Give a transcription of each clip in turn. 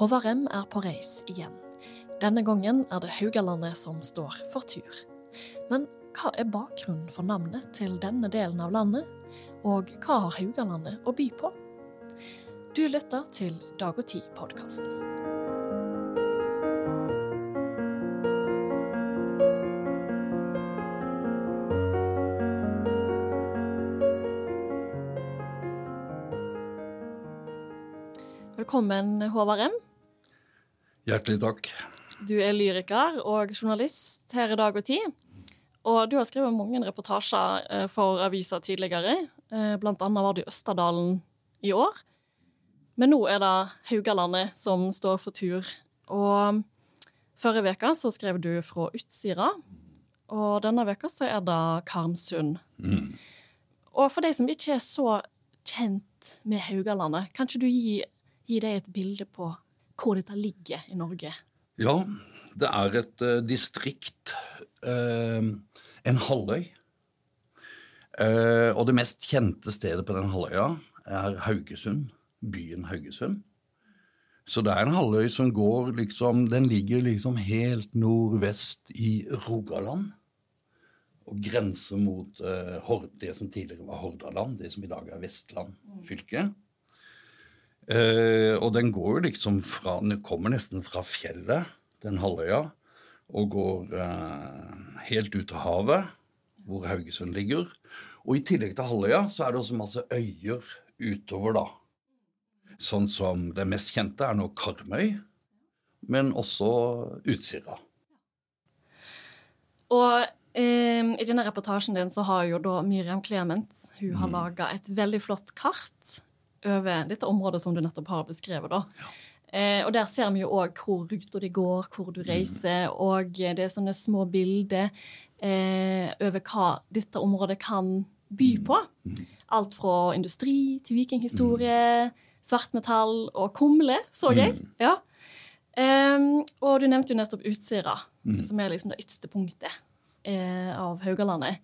Håvard Rem er på reis igjen. Denne gangen er det Haugalandet som står for tur. Men hva er bakgrunnen for navnet til denne delen av landet? Og hva har Haugalandet å by på? Du lytter til Dag og Tid-podkasten. Velkommen, Håvard Rem. Hjertelig takk. Du er lyriker og journalist her i Dag og Tid. Og du har skrevet mange reportasjer eh, for aviser tidligere. Eh, blant annet var det i Østerdalen i år. Men nå er det Haugalandet som står for tur. Og forrige uke så skrev du fra Utsira. Og denne veka så er det Karmsund. Mm. Og for de som ikke er så kjent med Haugalandet, kan ikke du gi, gi deg et bilde på hvor dette ligger i Norge? Ja, det er et uh, distrikt, uh, en halvøy. Uh, og det mest kjente stedet på den halvøya er Haugesund, byen Haugesund. Så det er en halvøy som går liksom Den ligger liksom helt nordvest i Rogaland. Og grenser mot det som tidligere var Hordaland, det som i dag er Vestland fylke. Eh, og den går liksom fra Den kommer nesten fra fjellet, den halvøya, og går eh, helt ut til havet, hvor Haugesund ligger. Og i tillegg til halvøya så er det også masse øyer utover, da. Sånn som det mest kjente er nå Karmøy, men også Utsira. Og eh, i denne reportasjen din så har jo da Miriam Clement hun har Mm. laga et veldig flott kart over dette området som du nettopp har beskrevet. da. Eh, og Der ser vi jo òg hvor ruta di går, hvor du reiser, og det er sånne små bilder eh, over hva dette området kan by på. Alt fra industri til vikinghistorie, svartmetall og kumle, så jeg. Ja. Em, og du nevnte jo nettopp Utsira, som er liksom det ytterste punktet eh, av Haugalandet.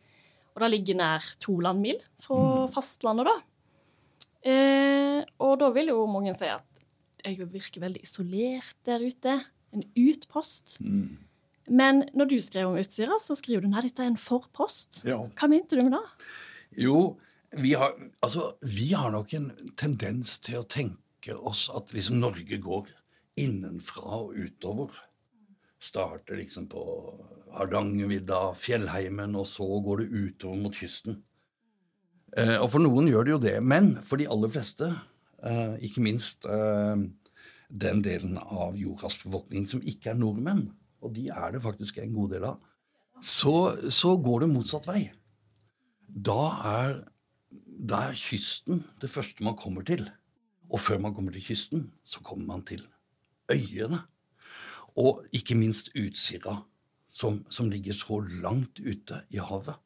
Og det ligger nær to landmil fra fastlandet, da. Eh, og da vil jo mange si at jeg virker veldig isolert der ute. En utpost. Men når du skrev om Utsira, så skriver du nei, dette er en forpost. Ja. Hva mente du med det? Jo, vi har, altså, vi har nok en tendens til å tenke oss at liksom Norge går innenfra og utover. Starter liksom på Hardangervidda, Fjellheimen, og så går det utover mot kysten. Eh, og for noen gjør det jo det, men for de aller fleste, eh, ikke minst eh, den delen av jordas befolkning som ikke er nordmenn, og de er det faktisk en god del av, så, så går det motsatt vei. Da er, da er kysten det første man kommer til. Og før man kommer til kysten, så kommer man til øyene. Og ikke minst Utsira, som, som ligger så langt ute i havet.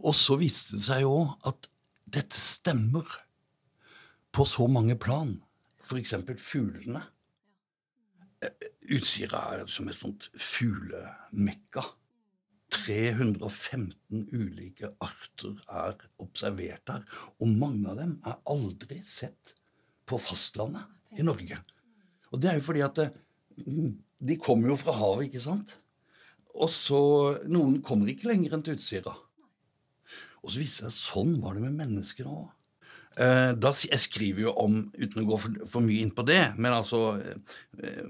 Og så viste det seg jo at dette stemmer på så mange plan. Eksempel fuglene. Eh, Utsira er som et sånt fuglemekka. 315 ulike arter er observert her, og mange av dem er aldri sett på fastlandet i Norge. Og det er jo fordi at de kommer jo fra havet, ikke sant? Og så Noen kommer ikke lenger enn til Utsira. Og så viser det seg sånn var det med mennesker òg. Eh, jeg skriver jo om, uten å gå for, for mye inn på det, men altså eh,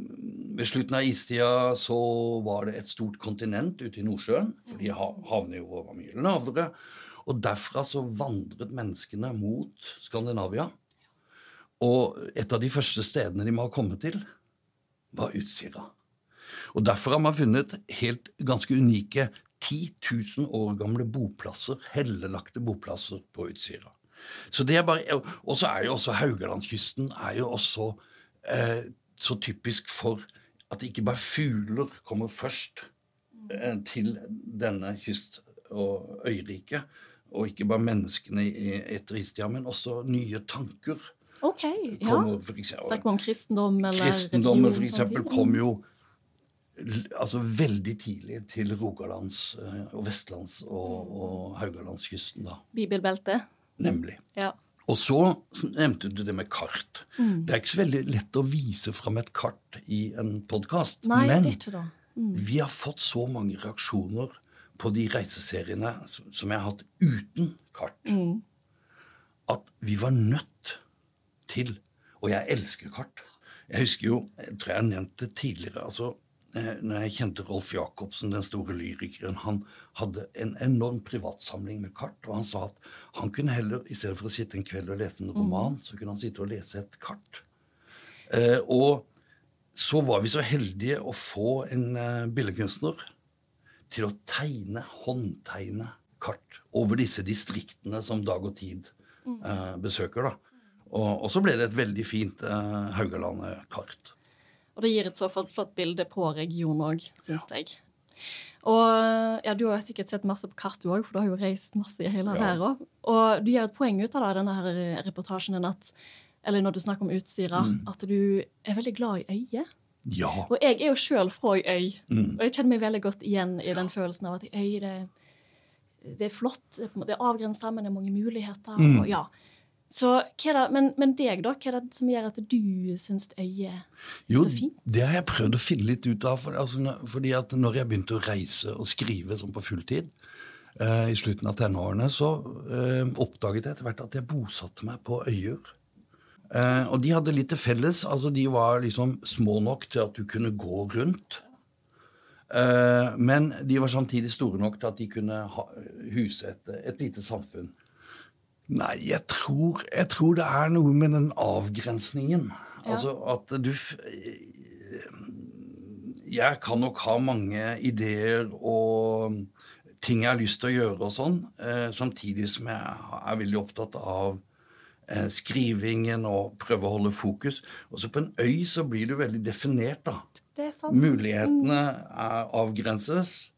Ved slutten av istida så var det et stort kontinent ute i Nordsjøen, fordi havner jo over lavere. Og derfra så vandret menneskene mot Skandinavia. Og et av de første stedene de må ha kommet til, var Utsira. Og derfor har man funnet helt ganske unike 10 000 år gamle boplasser, hellelagte boplasser på Utsira. Så det er bare, Og så er jo også Haugalandskysten er jo også eh, så typisk for at ikke bare fugler kommer først eh, til denne kyst- og øyriket, og ikke bare menneskene i- etter istida, men også nye tanker. OK, ja. Kommer for eksempel, Snakker vi om kristendom eller Kristendommen for eksempel kom jo altså veldig tidlig til Rogalands- eh, og Vestlands- og, og Haugalandskysten, da. Bibelbeltet. Nemlig. Ja. Og så nevnte du det med kart. Mm. Det er ikke så veldig lett å vise fram et kart i en podkast. Men. Mm. vi har fått så mange reaksjoner på de reiseseriene som jeg har hatt uten kart, Mm. at vi var nødt til Og jeg elsker kart. Jeg husker jo, jeg tror jeg har nevnt det tidligere altså, når jeg kjente Rolf Jacobsen, den store lyrikeren, han hadde en enorm privatsamling med kart, og han sa at han kunne heller, i stedet for å sitte en kveld og lese en roman, så kunne han sitte og lese et kart. Eh, og så var vi så heldige å få en eh, billedkunstner til å tegne, håndtegne kart over disse distriktene som Dag og Tid eh, besøker. da. Og, så ble det et veldig fint eh, Haugalandet-kart. Og det gir et så flott, bilde på regionen òg, syns jeg. Og ja, Du har sikkert sett masse på kart, du òg, for du har jo reist masse i hele Ja. verden. Og du gjør et poeng ut av det, denne her reportasjen din, at, eller når du snakker om Utsira, Mm. at du er veldig glad i øyet. Ja. Og jeg er jo sjøl fra ei øy, Mm. og jeg kjenner meg veldig godt igjen i den følelsen av at ei øy det, det er flott, det er avgrensa, men det er mange muligheter. Mm. Og, ja. Så det, men, men deg, da? Hva er det som gjør at du syns øyet er Jo, så fint? det har jeg prøvd å finne litt ut av. For, altså, fordi at når jeg begynte å reise og skrive sånn på fulltid eh, i slutten av tenårene, så eh, oppdaget jeg etter hvert at jeg bosatte meg på øyer. Eh, og de hadde litt til felles. altså De var liksom små nok til at du kunne gå rundt. Eh, men de var samtidig store nok til at de kunne ha, huse et, et lite samfunn. Nei, jeg tror, jeg tror det er noe med den avgrensningen. Ja. Altså at du Jeg kan nok ha mange ideer og ting jeg har lyst til å gjøre og sånn, eh, samtidig som jeg er veldig opptatt av eh, skrivingen og prøve å holde fokus. Og så på en øy så blir du veldig definert, da. Er. Mulighetene er avgrenses.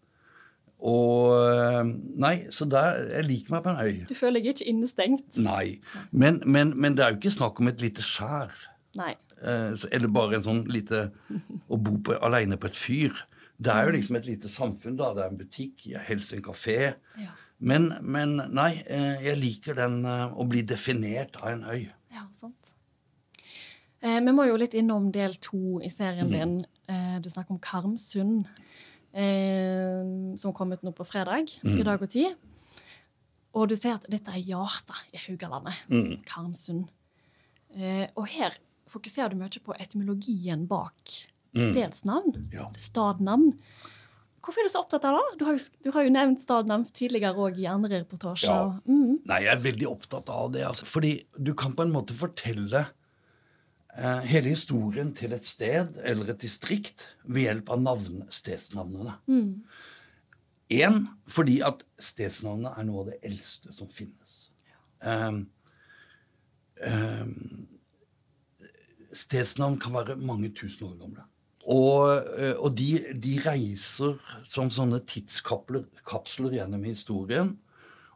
Og eh, Nei, så der Jeg liker meg på en øy. Du føler deg ikke innestengt? Nei. Men, men, men det er jo ikke snakk om et lite skjær. Nei. Eh, så- eller bare en sånn lite Å bo på, alene på et fyr. Det er jo liksom et lite samfunn, da. Det er en butikk, helst en kafé. Ja. Men, men nei, eh, jeg liker den å bli definert av en øy. Ja, sant. Eh, vi må jo litt innom del to i serien Mm. din. Eh, du snakker om Karmsund, som kom ut nå på fredag Mm. i dag og tid. Og du ser at dette er hjertet i Haugalandet. Mm. Karmsund. Eh, og her fokuserer du mye på etymologien bak Mm. stedsnavn. Ja. Stadnavn. Hvorfor er du så opptatt av det? Du har jo, du har jo nevnt stadnavn tidligere òg i andre reportasjer. Ja. Mm. Nei, jeg er veldig opptatt av det. Altså, fordi du kan på en måte fortelle eh, hele historien til et sted eller et distrikt ved hjelp av navn, stedsnavnene. Én fordi at stedsnavnene er noe av det eldste som finnes. Um, um, stedsnavn kan være mange tusen år gamle. Og, eh, og de, de reiser som sånne tidskapsler gjennom historien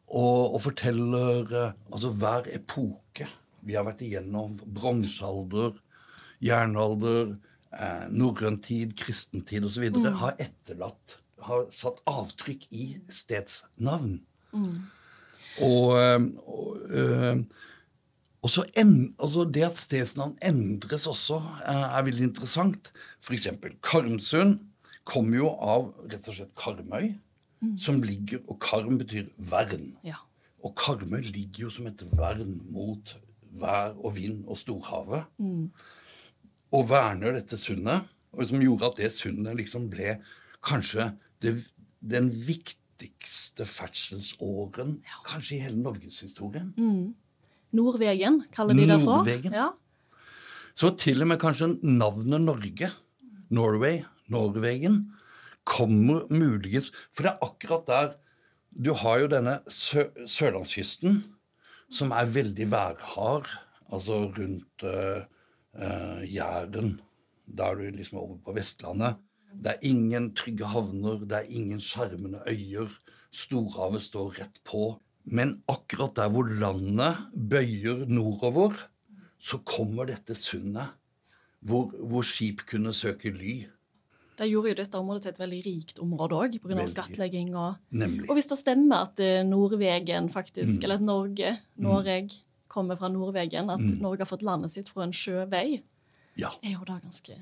og, og forteller eh, altså hver epoke vi har vært igjennom. Bronsealder, jernalder, eh, norrøn tid, kristentid osv. Mm. har etterlatt Har satt avtrykk i stedsnavn. Og, eh, og, øh, og så en, altså Det at stedsnavn endres også, eh, er veldig interessant. F.eks. Karmsund kommer jo av rett og slett Karmøy, som ligger Og Karm betyr vern. Ja. Og Karmøy ligger jo som et vern mot vær og vind og storhavet. Og verner dette sundet, og som gjorde at det sundet liksom ble kanskje det, den viktigste ferdselsåren kanskje i hele norgeshistorien. Nordvegen, kaller de det for. Nordvegen. Ja. Så til og med kanskje navnet Norge, Norway, Norvegen, kommer muligens For det er akkurat der Du har jo denne sø sørlandskysten, som er veldig værhard, altså rundt uh, Jæren, da er du liksom er over på Vestlandet. Det er ingen trygge havner, det er ingen skjermende øyer. Storhavet står rett på. Men akkurat der hvor landet bøyer nordover, så kommer dette sundet hvor, hvor skip kunne søke ly. Det gjorde jo dette området til et veldig rikt område òg, pga. Skattlegging. Og, Nemlig. og hvis det stemmer at Norvegen faktisk, Mm. eller at Norge, Noreg, kommer fra Nordvegen, at Mm. Norge har fått landet sitt fra en sjøvei, Ja. er jo da ganske,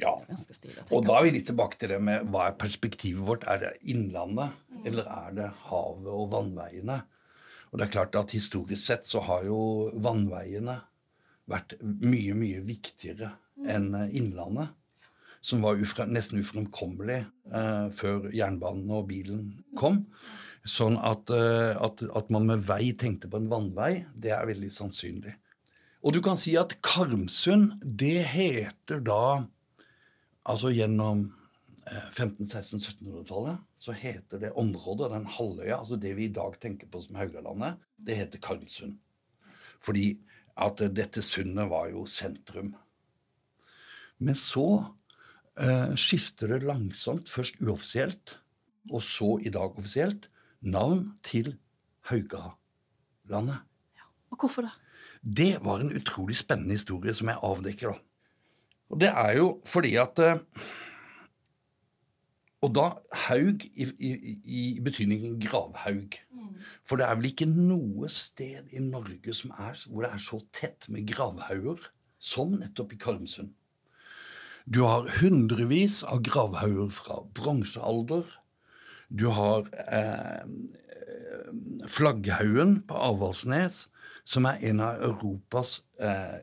ja. ganske stilig. Og da er vi litt tilbake til det med hva er perspektivet vårt? Er det innlandet, eller er det havet og vannveiene? Og det er klart at historisk sett så har jo vannveiene vært mye, mye viktigere enn eh, innlandet. Som var ufre, nesten ufremkommelig eh, før jernbanen og bilen kom. Sånn at, eh, at, at man med vei tenkte på en vannvei, det er veldig sannsynlig. Og du kan si at Karmsund, det heter da Altså gjennom eh, 1500-1600-1700-tallet så heter det området, den halvøya, altså det vi i dag tenker på som Haugalandet, det heter Karmsund. Fordi at eh, dette sundet var jo sentrum. Men så eh, skifter det langsomt, først uoffisielt, og så i dag offisielt, navn til Haugalandet. Og hvorfor det? Det var en utrolig spennende historie som jeg avdekker. da. Og det er jo fordi at eh, Og da haug i, i, i betydningen gravhaug. For det er vel ikke noe sted i Norge som er, hvor det er så tett med gravhauger som nettopp i Karmsund. Du har hundrevis av gravhauger fra bronsealder. Du har eh, Flagghaugen på Avaldsnes, som er en av Europas eh,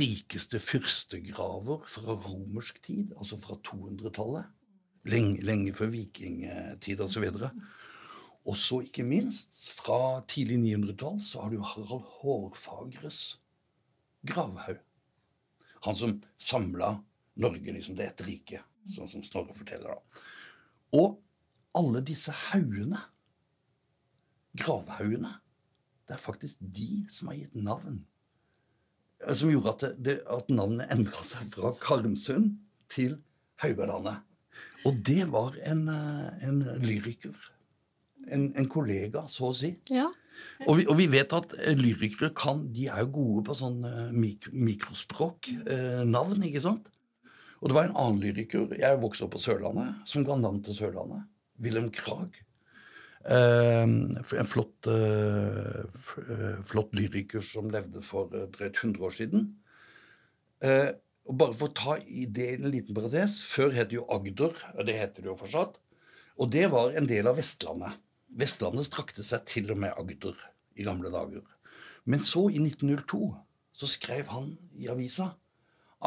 rikeste fyrstegraver fra romersk tid, altså fra 200-tallet. Lenge, lenge før vikingtid osv. Og så ikke minst, fra tidlig 900-tall så har du Harald Hårfagres gravhaug. Han som samla Norge, liksom det ett riket, sånn som Snorre forteller. da. Og alle disse haugene, gravhaugene, det er faktisk de som har gitt navn. eh, Som gjorde at, det, at navnet endra seg fra Karmsund til Haugalandet. Og det var en, eh, en lyriker. En, en kollega, så å si. Ja. Og vi, og vi vet at eh, lyrikere kan, de er jo gode på sånn mik mikrospråk, eh, navn, ikke sant? Og det var en annen lyriker, jeg vokste opp på Sørlandet, som ga navn til Sørlandet. Wilhelm Krag. Eh, en flott, eh, eh, flott lyriker som levde for eh, drøyt 100 år siden. Eh, og bare for å ta i det en liten parentes, før het det jo Agder, det heter det jo fortsatt. Og det var en del av Vestlandet. Vestlandet strakte seg til og med Agder i gamle dager. Men så, i 1902, så skrev han i avisa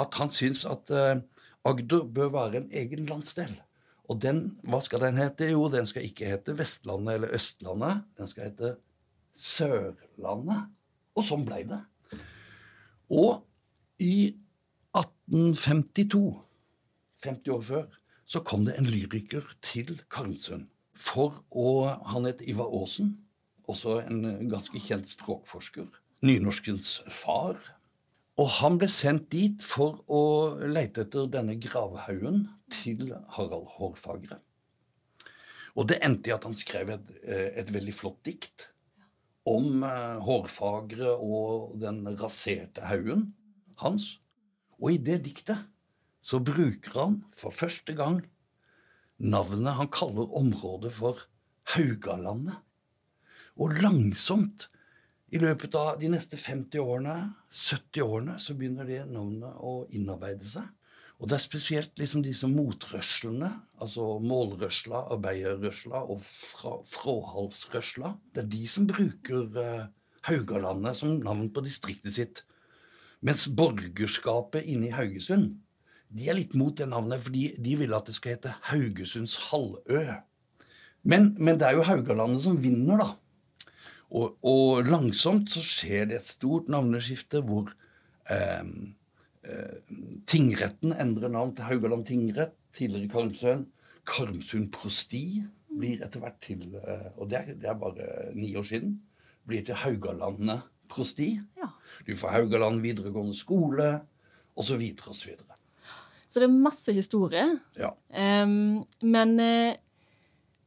at han syns at eh, Agder bør være en egen landsdel. Og den, hva skal den hete? Jo, den skal ikke hete Vestlandet eller Østlandet. Den skal hete Sørlandet. Og sånn blei det. Og i 1852, 50 år før, så kom det en lyriker til Karmsund. For å Han het Ivar Aasen, også en ganske kjent språkforsker. Nynorskens far. Og han ble sendt dit for å lete etter denne gravhaugen til Harald Hårfagre. Og det endte i at han skrev et, eh, et veldig flott dikt om eh, Hårfagre og den raserte haugen hans. Og i det diktet så bruker han for første gang navnet Han kaller området for Haugalandet. Og langsomt, i løpet av de neste 50 årene, 70 årene, så begynner det navnet å innarbeide seg. Og det er spesielt liksom disse motrøslene, altså målrøsla, arbeiderrøsla og fra, fråhalsrøsla. Det er de som bruker eh, Haugalandet som navn på distriktet sitt. Mens borgerskapet inne i Haugesund de er litt mot det navnet, fordi de vil at det skal hete Haugesunds halvø. Men, men det er jo Haugalandet som vinner, da. Og, og langsomt så skjer det et stort navneskifte hvor eh, eh, tingretten endrer navn til Haugaland tingrett, tidligere Karmsøen. Karmsund prosti blir etter hvert til eh, Og det er, det er bare ni år siden. Blir til Haugalandet prosti. ja. Du får Haugaland videregående skole, osv. osv. Så så det er masse historie. Ja. Um, men eh,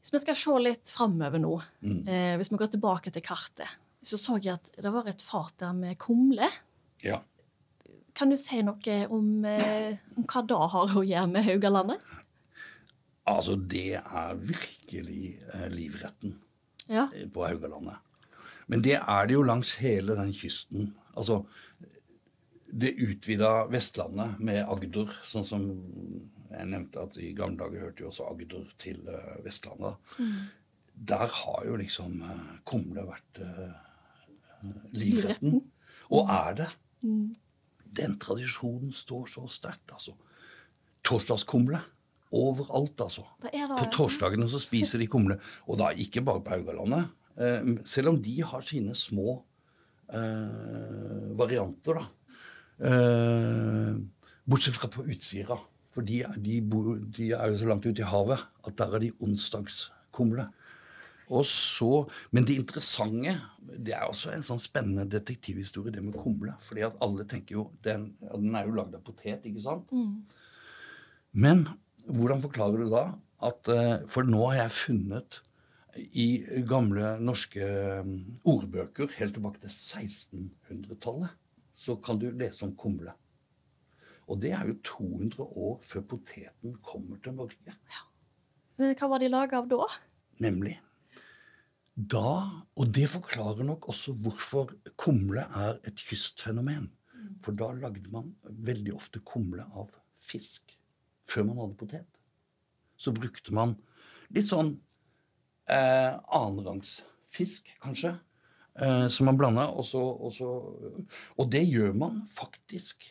hvis vi skal se litt framover nå, Mm. eh, hvis vi går tilbake til kartet, så så jeg at det var et fat der med kumle. ja. Kan du si noe om, eh, om hva det har å gjøre med Haugalandet? Altså, det er virkelig eh, livretten Ja. på Haugalandet. Men det er det jo langs hele den kysten. Altså det utvida Vestlandet med Agder, sånn som jeg nevnte at i gamle dager hørte jo også Agder til uh, Vestlandet. Mm. Der har jo liksom uh, kumle vært uh, livretten. Og er det. Mm. Den tradisjonen står så sterkt, altså. Torsdagskumle. Overalt, altså. På torsdagene så spiser de kumle. Og da ikke bare på Haugalandet. selv om de har sine små varianter, da. Eh, bortsett fra på Utsira. For de, de, de, er jo så langt ute i havet at der er de onsdagskumle. Og så, Men det interessante Det er også en sånn spennende detektivhistorie, det med kumle. fordi at alle tenker jo Den, den er jo lagd av potet, ikke sant? Mm. Men hvordan forklarer du da at eh, For nå har jeg funnet i gamle norske mm, ordbøker helt tilbake til 1600-tallet så kan du lese om kumle. Og det er jo 200 år før poteten kommer til Norge. Ja. Men hva var de laga av da? Nemlig. Da, og det forklarer nok også hvorfor kumle er et kystfenomen. For da lagde man veldig ofte kumle av fisk før man hadde potet. Så brukte man litt sånn eh, annenrangsfisk, kanskje, eh, som man blanda. Og, og, og, det gjør man faktisk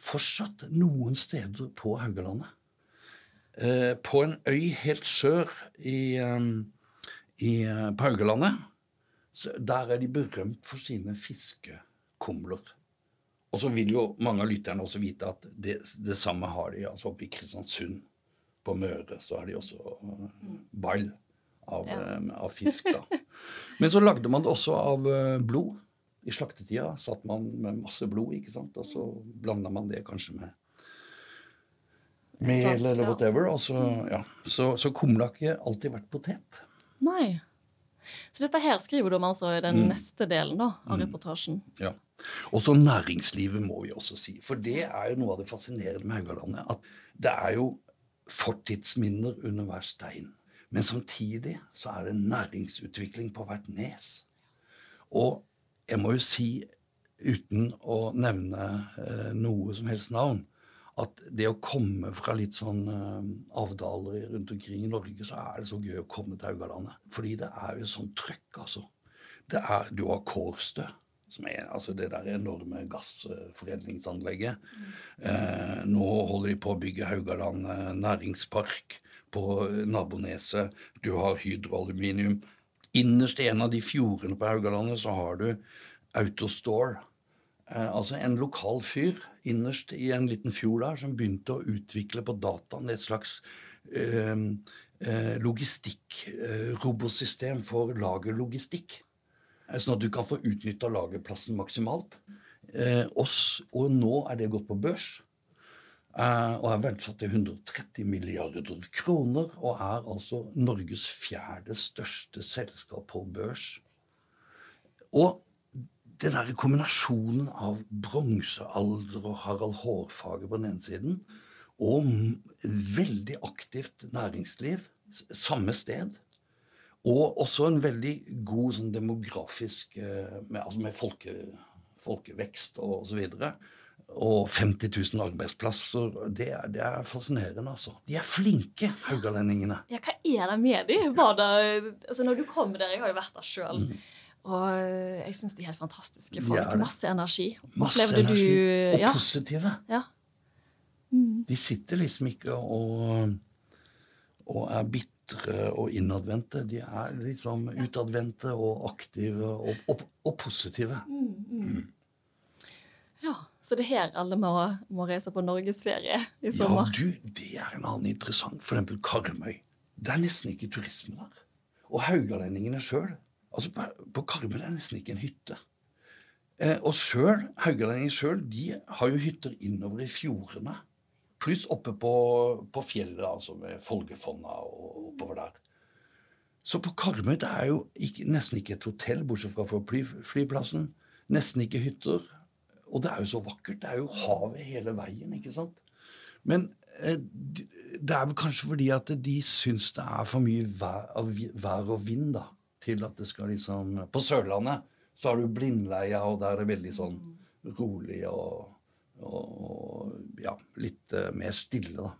fortsatt noen steder på Haugalandet. Eh, på en øy helt sør i, um, i, eh, på Haugalandet, der er de berømt for sine fiskekumler. Og så vil jo mange av lytterne også vite at det, det samme har de altså oppe i Kristiansund. På Møre så har de også uh, ball av, ja. Eh, av fisk. da. Men så lagde man det også av eh, blod. I slaktetida satt man med masse blod, ikke sant? og så blanda man det kanskje med mel eller whatever. Og så, ja. så, så kumle har ikke alltid vært potet. Nei. Så dette her skriver du om altså i den mm. neste delen da, av mm. reportasjen. Ja. Og så næringslivet, må vi også si. For det er jo noe av det fascinerende med Haugalandet. At det er jo fortidsminner under hver stein. Men samtidig så er det næringsutvikling på hvert nes. Og jeg må jo si, uten å nevne eh, noe som helst navn, at det å komme fra litt sånn uh, avdaler rundt omkring i Norge, så er det så gøy å komme til Haugalandet. Fordi det er jo sånn trøkk, altså. Det er, du har Kårstø, som er altså det der enorme gassforedlingsanlegget. Eh, nå holder de på å bygge Haugaland næringspark på Naboneset, du har hydroaluminium. Innerst i en av de fjordene på Haugalandet så har du Autostore. Eh, altså en lokal fyr innerst i en liten fjord der som begynte å utvikle på dataen et slags eh, eh, logistikk, robosystem eh, for lagerlogistikk. Eh, sånn at du kan få utnytta lagerplassen maksimalt. Eh, oss, og nå er det gått på børs. Uh, og er verdsatt til 130 milliarder kroner, og er altså Norges fjerde største selskap på børs. Og den der kombinasjonen av bronsealder og Harald Hårfagre på den ene siden, og veldig aktivt næringsliv samme sted, og også en veldig god sånn demografisk uh, med, altså med folke, folkevekst og osv og 50 000 arbeidsplasser. Det det er, fascinerende, altså. De er flinke, haugalendingene. Ja, hva er det med dem? Altså, når du kommer der, Jeg har jo vært der sjøl. Mm. Og jeg syns de er helt fantastiske folk. Masse energi. Masse Opplevde energi. Du, og ja. positive. Ja. Mm. De sitter liksom ikke og, og er bitre og innadvendte. De er liksom utadvendte og aktive og, og, og positive. Mm, mm. mm. Ja, Så det er her alle må, må reise på norgesferie i sommer? Ja, du, det er en annen interessant. For eksempel Karmøy. Det er nesten ikke turisme der. Og haugalendingene sjøl. Altså, på, på Karmøy er det nesten ikke en hytte. Eh, og sjøl, haugalendingene sjøl, de har jo hytter innover i fjordene. Pluss oppe på, på fjellet, altså med Folgefonna og oppover der. Så på Karmøy det er jo ikke, nesten ikke et hotell, bortsett fra fly, flyplassen. Nesten ikke hytter. Og det er jo så vakkert. Det er jo havet hele veien, ikke sant? Men eh, det er vel kanskje fordi at de syns det er for mye vær, og vind, da. til at det skal liksom På Sørlandet så har du Blindleia, og der er det veldig sånn rolig og, og, og ja, litt uh, mer stille, da.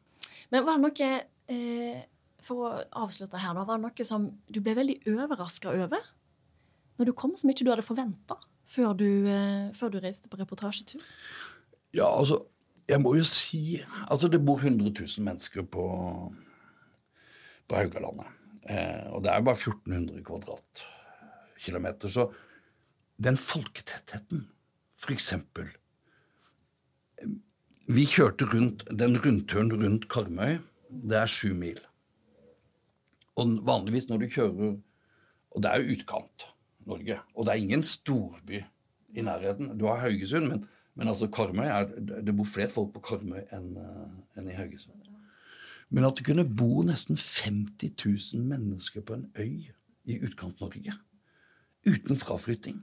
Men var det noe eh, For å avslutte her, da. Var det noe som du ble veldig overraska over? Når du kom, som ikke du hadde forventa før, eh, før, du reiste på reportasjetur? Ja, altså Jeg må jo si Altså, det bor 100 000 mennesker på, på Haugalandet. Eh, og det er bare 1400 kvadratkilometer. Så den folketettheten, for eksempel Vi kjørte rundt den rundturen rundt Karmøy. Det er sju mil. Og vanligvis når du kjører Og det er jo utkant Norge. Og det er ingen storby i nærheten. Du har Haugesund, men, men altså Karmøy er, det bor flere folk på Karmøy enn, eh, enn i Haugesund. Men at det kunne bo nesten 50 000 mennesker på en øy i Utkant-Norge uten fraflytting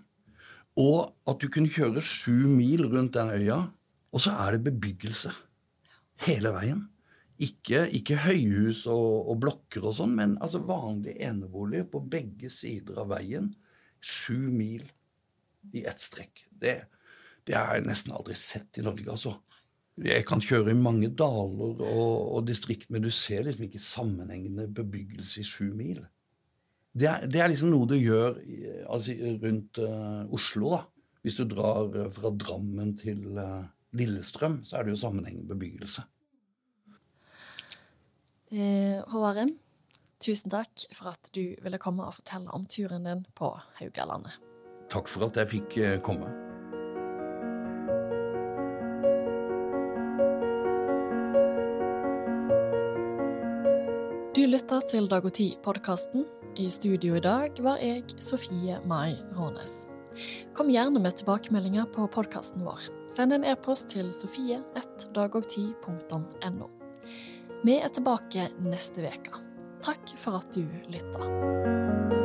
og at du kunne kjøre sju mil rundt den øya, og så er det bebyggelse hele veien. Ikke, ikke høyhus og, og, blokker og sånn, men altså vanlige eneboliger på begge sider av veien. Sju mil i ett strekk. Det, det har jeg nesten aldri sett i Norge, altså. Jeg kan kjøre i mange daler og, og distrikt, men du ser liksom ikke sammenhengende bebyggelse i sju mil. Det er, det er, liksom noe du gjør altså, rundt uh, Oslo. da. Hvis du drar uh, fra Drammen til uh, Lillestrøm, så er det jo sammenhengende bebyggelse. Eh, Rim, tusen takk for at du ville komme og fortelle om turen din på Haugalandet. Takk for at jeg fikk komme. Du lytter til Dag og Tid-podkasten i studio i dag var jeg Sofie Mai Rånes. Kom gjerne med tilbakemeldinger på podkasten vår. Send en e-post til sofie1dagogti.no. Vi er tilbake neste uke. Takk for at du lytta.